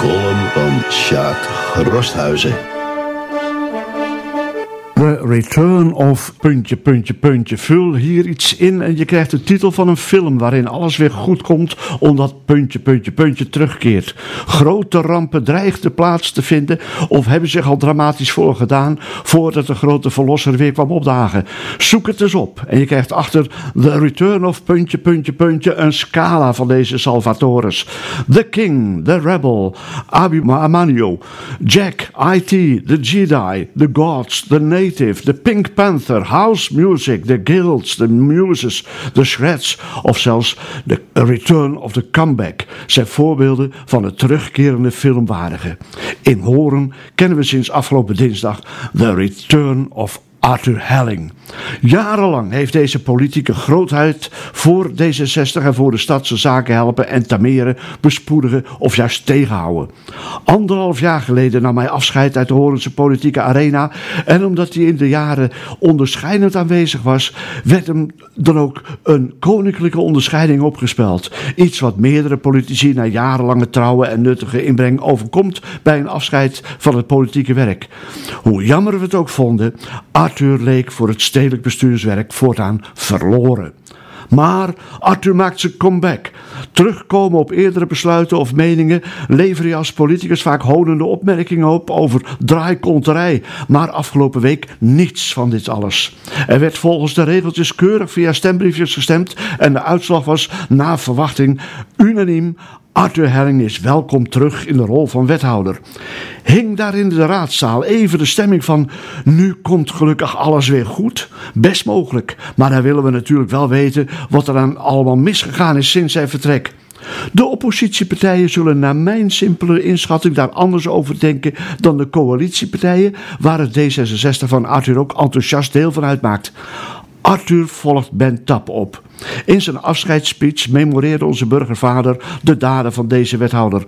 column van Sjaak Rosthuizen. The Return of puntje, puntje, puntje. Vul hier iets in en je krijgt de titel van een film waarin alles weer goed komt omdat puntje, puntje, puntje terugkeert. Grote rampen dreigden plaats te vinden of hebben zich al dramatisch voorgedaan voordat de grote verlosser weer kwam opdagen. Zoek het eens op en je krijgt achter The Return of puntje, puntje, puntje een scala van deze Salvatores. The King, The Rebel, Abimanio, Jack, IT, The Jedi, The Gods, The Nation The Pink Panther, House Music, The Guilds, The Muses, The Shreds of zelfs The Return of the Comeback zijn voorbeelden van het terugkerende filmwaardige. In Horen kennen we sinds afgelopen dinsdag The Return of Arthur Helling. Jarenlang heeft deze politieke grootheid voor D66 en voor de stadse zaken helpen en tameren, bespoedigen of juist tegenhouden. Anderhalf jaar geleden nam hij afscheid uit de Horense politieke arena en omdat hij in de jaren onderscheidend aanwezig was, werd hem dan ook een koninklijke onderscheiding opgespeld. Iets wat meerdere politici na jarenlange trouwe en nuttige inbreng overkomt bij een afscheid van het politieke werk. Hoe jammer we het ook vonden, Arthur leek voor het stedelijk bestuurswerk voortaan verloren. Maar Arthur maakt zijn comeback. Terugkomen op eerdere besluiten of meningen lever je als politicus vaak honende opmerkingen op over draaikonterij. Maar afgelopen week niets van dit alles. Er werd volgens de regeltjes keurig via stembriefjes gestemd en de uitslag was na verwachting unaniem Arthur Herring is welkom terug in de rol van wethouder. Hing daar in de raadzaal even de stemming van: nu komt gelukkig alles weer goed? Best mogelijk, maar dan willen we natuurlijk wel weten wat er aan allemaal misgegaan is sinds zijn vertrek. De oppositiepartijen zullen naar mijn simpele inschatting daar anders over denken dan de coalitiepartijen, waar het D66 van Arthur ook enthousiast deel van uitmaakt. Arthur volgt Ben Tap op. In zijn afscheidsspeech memoreerde onze burgervader de daden van deze wethouder.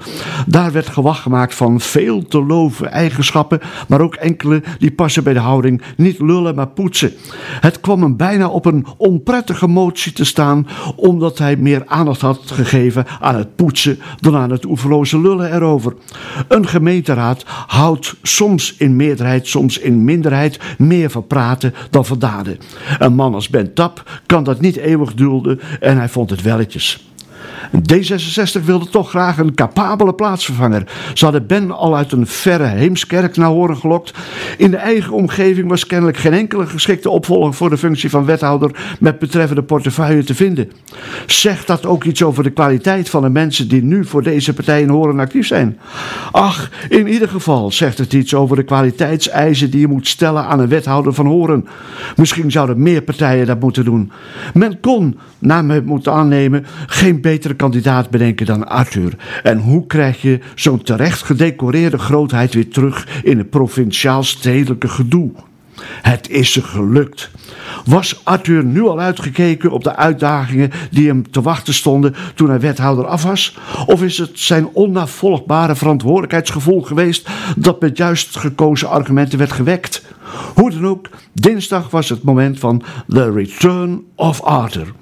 Daar werd gewacht gemaakt van veel te loven eigenschappen, maar ook enkele die passen bij de houding niet lullen maar poetsen. Het kwam hem bijna op een onprettige motie te staan, omdat hij meer aandacht had gegeven aan het poetsen dan aan het oeverloze lullen erover. Een gemeenteraad houdt soms in meerderheid, soms in minderheid meer van praten dan van daden. Een man als Ben Tap kan dat niet eeuwig en hij vond het welletjes. D66 wilde toch graag een capabele plaatsvervanger. Ze hadden Ben al uit een verre Heemskerk naar horen gelokt. In de eigen omgeving was kennelijk geen enkele geschikte opvolger voor de functie van wethouder met betreffende portefeuille te vinden. Zegt dat ook iets over de kwaliteit van de mensen die nu voor deze partijen horen actief zijn? Ach, in ieder geval zegt het iets over de kwaliteitseisen die je moet stellen aan een wethouder van Horen. Misschien zouden meer partijen dat moeten doen. Men kon, naar me moeten aannemen, geen betere kandidaat bedenken dan Arthur. En hoe krijg je zo'n terecht gedecoreerde grootheid weer terug in het provinciaal-stedelijke gedoe? Het is ze gelukt. Was Arthur nu al uitgekeken op de uitdagingen die hem te wachten stonden toen hij wethouder af was? Of is het zijn onnavolgbare verantwoordelijkheidsgevoel geweest dat met juist gekozen argumenten werd gewekt? Hoe dan ook, dinsdag was het moment van The Return of Arthur.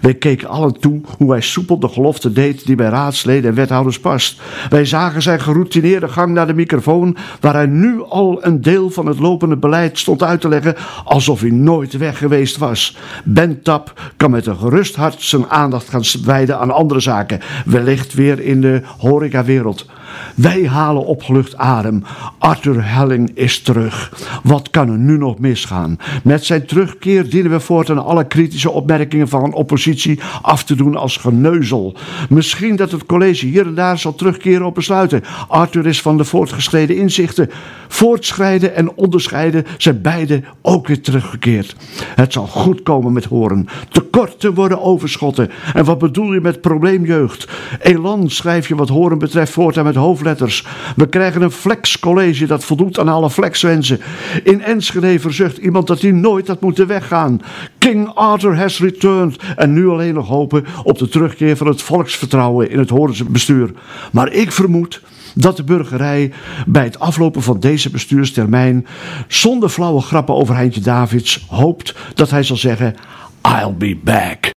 Wij keken allen toe hoe hij soepel de gelofte deed die bij raadsleden en wethouders past. Wij zagen zijn geroutineerde gang naar de microfoon, waar hij nu al een deel van het lopende beleid stond uit te leggen, alsof hij nooit weg geweest was. Ben Tap kan met een gerust hart zijn aandacht gaan wijden aan andere zaken, wellicht weer in de horecawereld. Wij halen opgelucht adem. Arthur Helling is terug. Wat kan er nu nog misgaan? Met zijn terugkeer dienen we voortaan alle kritische opmerkingen van een oppositie af te doen als geneuzel. Misschien dat het college hier en daar zal terugkeren op besluiten. Arthur is van de voortgeschreden inzichten. Voortschrijden en onderscheiden zijn beide ook weer teruggekeerd. Het zal goed komen met horen. Tekorten worden overschotten. En wat bedoel je met probleemjeugd? Elan schrijf je wat horen betreft voortaan met hoofdletters. We krijgen een flexcollege dat voldoet aan alle flexwensen. In Enschede verzucht iemand dat hij nooit had moeten weggaan. King Arthur has returned. En nu alleen nog hopen op de terugkeer van het volksvertrouwen in het Horense bestuur. Maar ik vermoed dat de burgerij bij het aflopen van deze bestuurstermijn zonder flauwe grappen over Heintje Davids hoopt dat hij zal zeggen: I'll be back.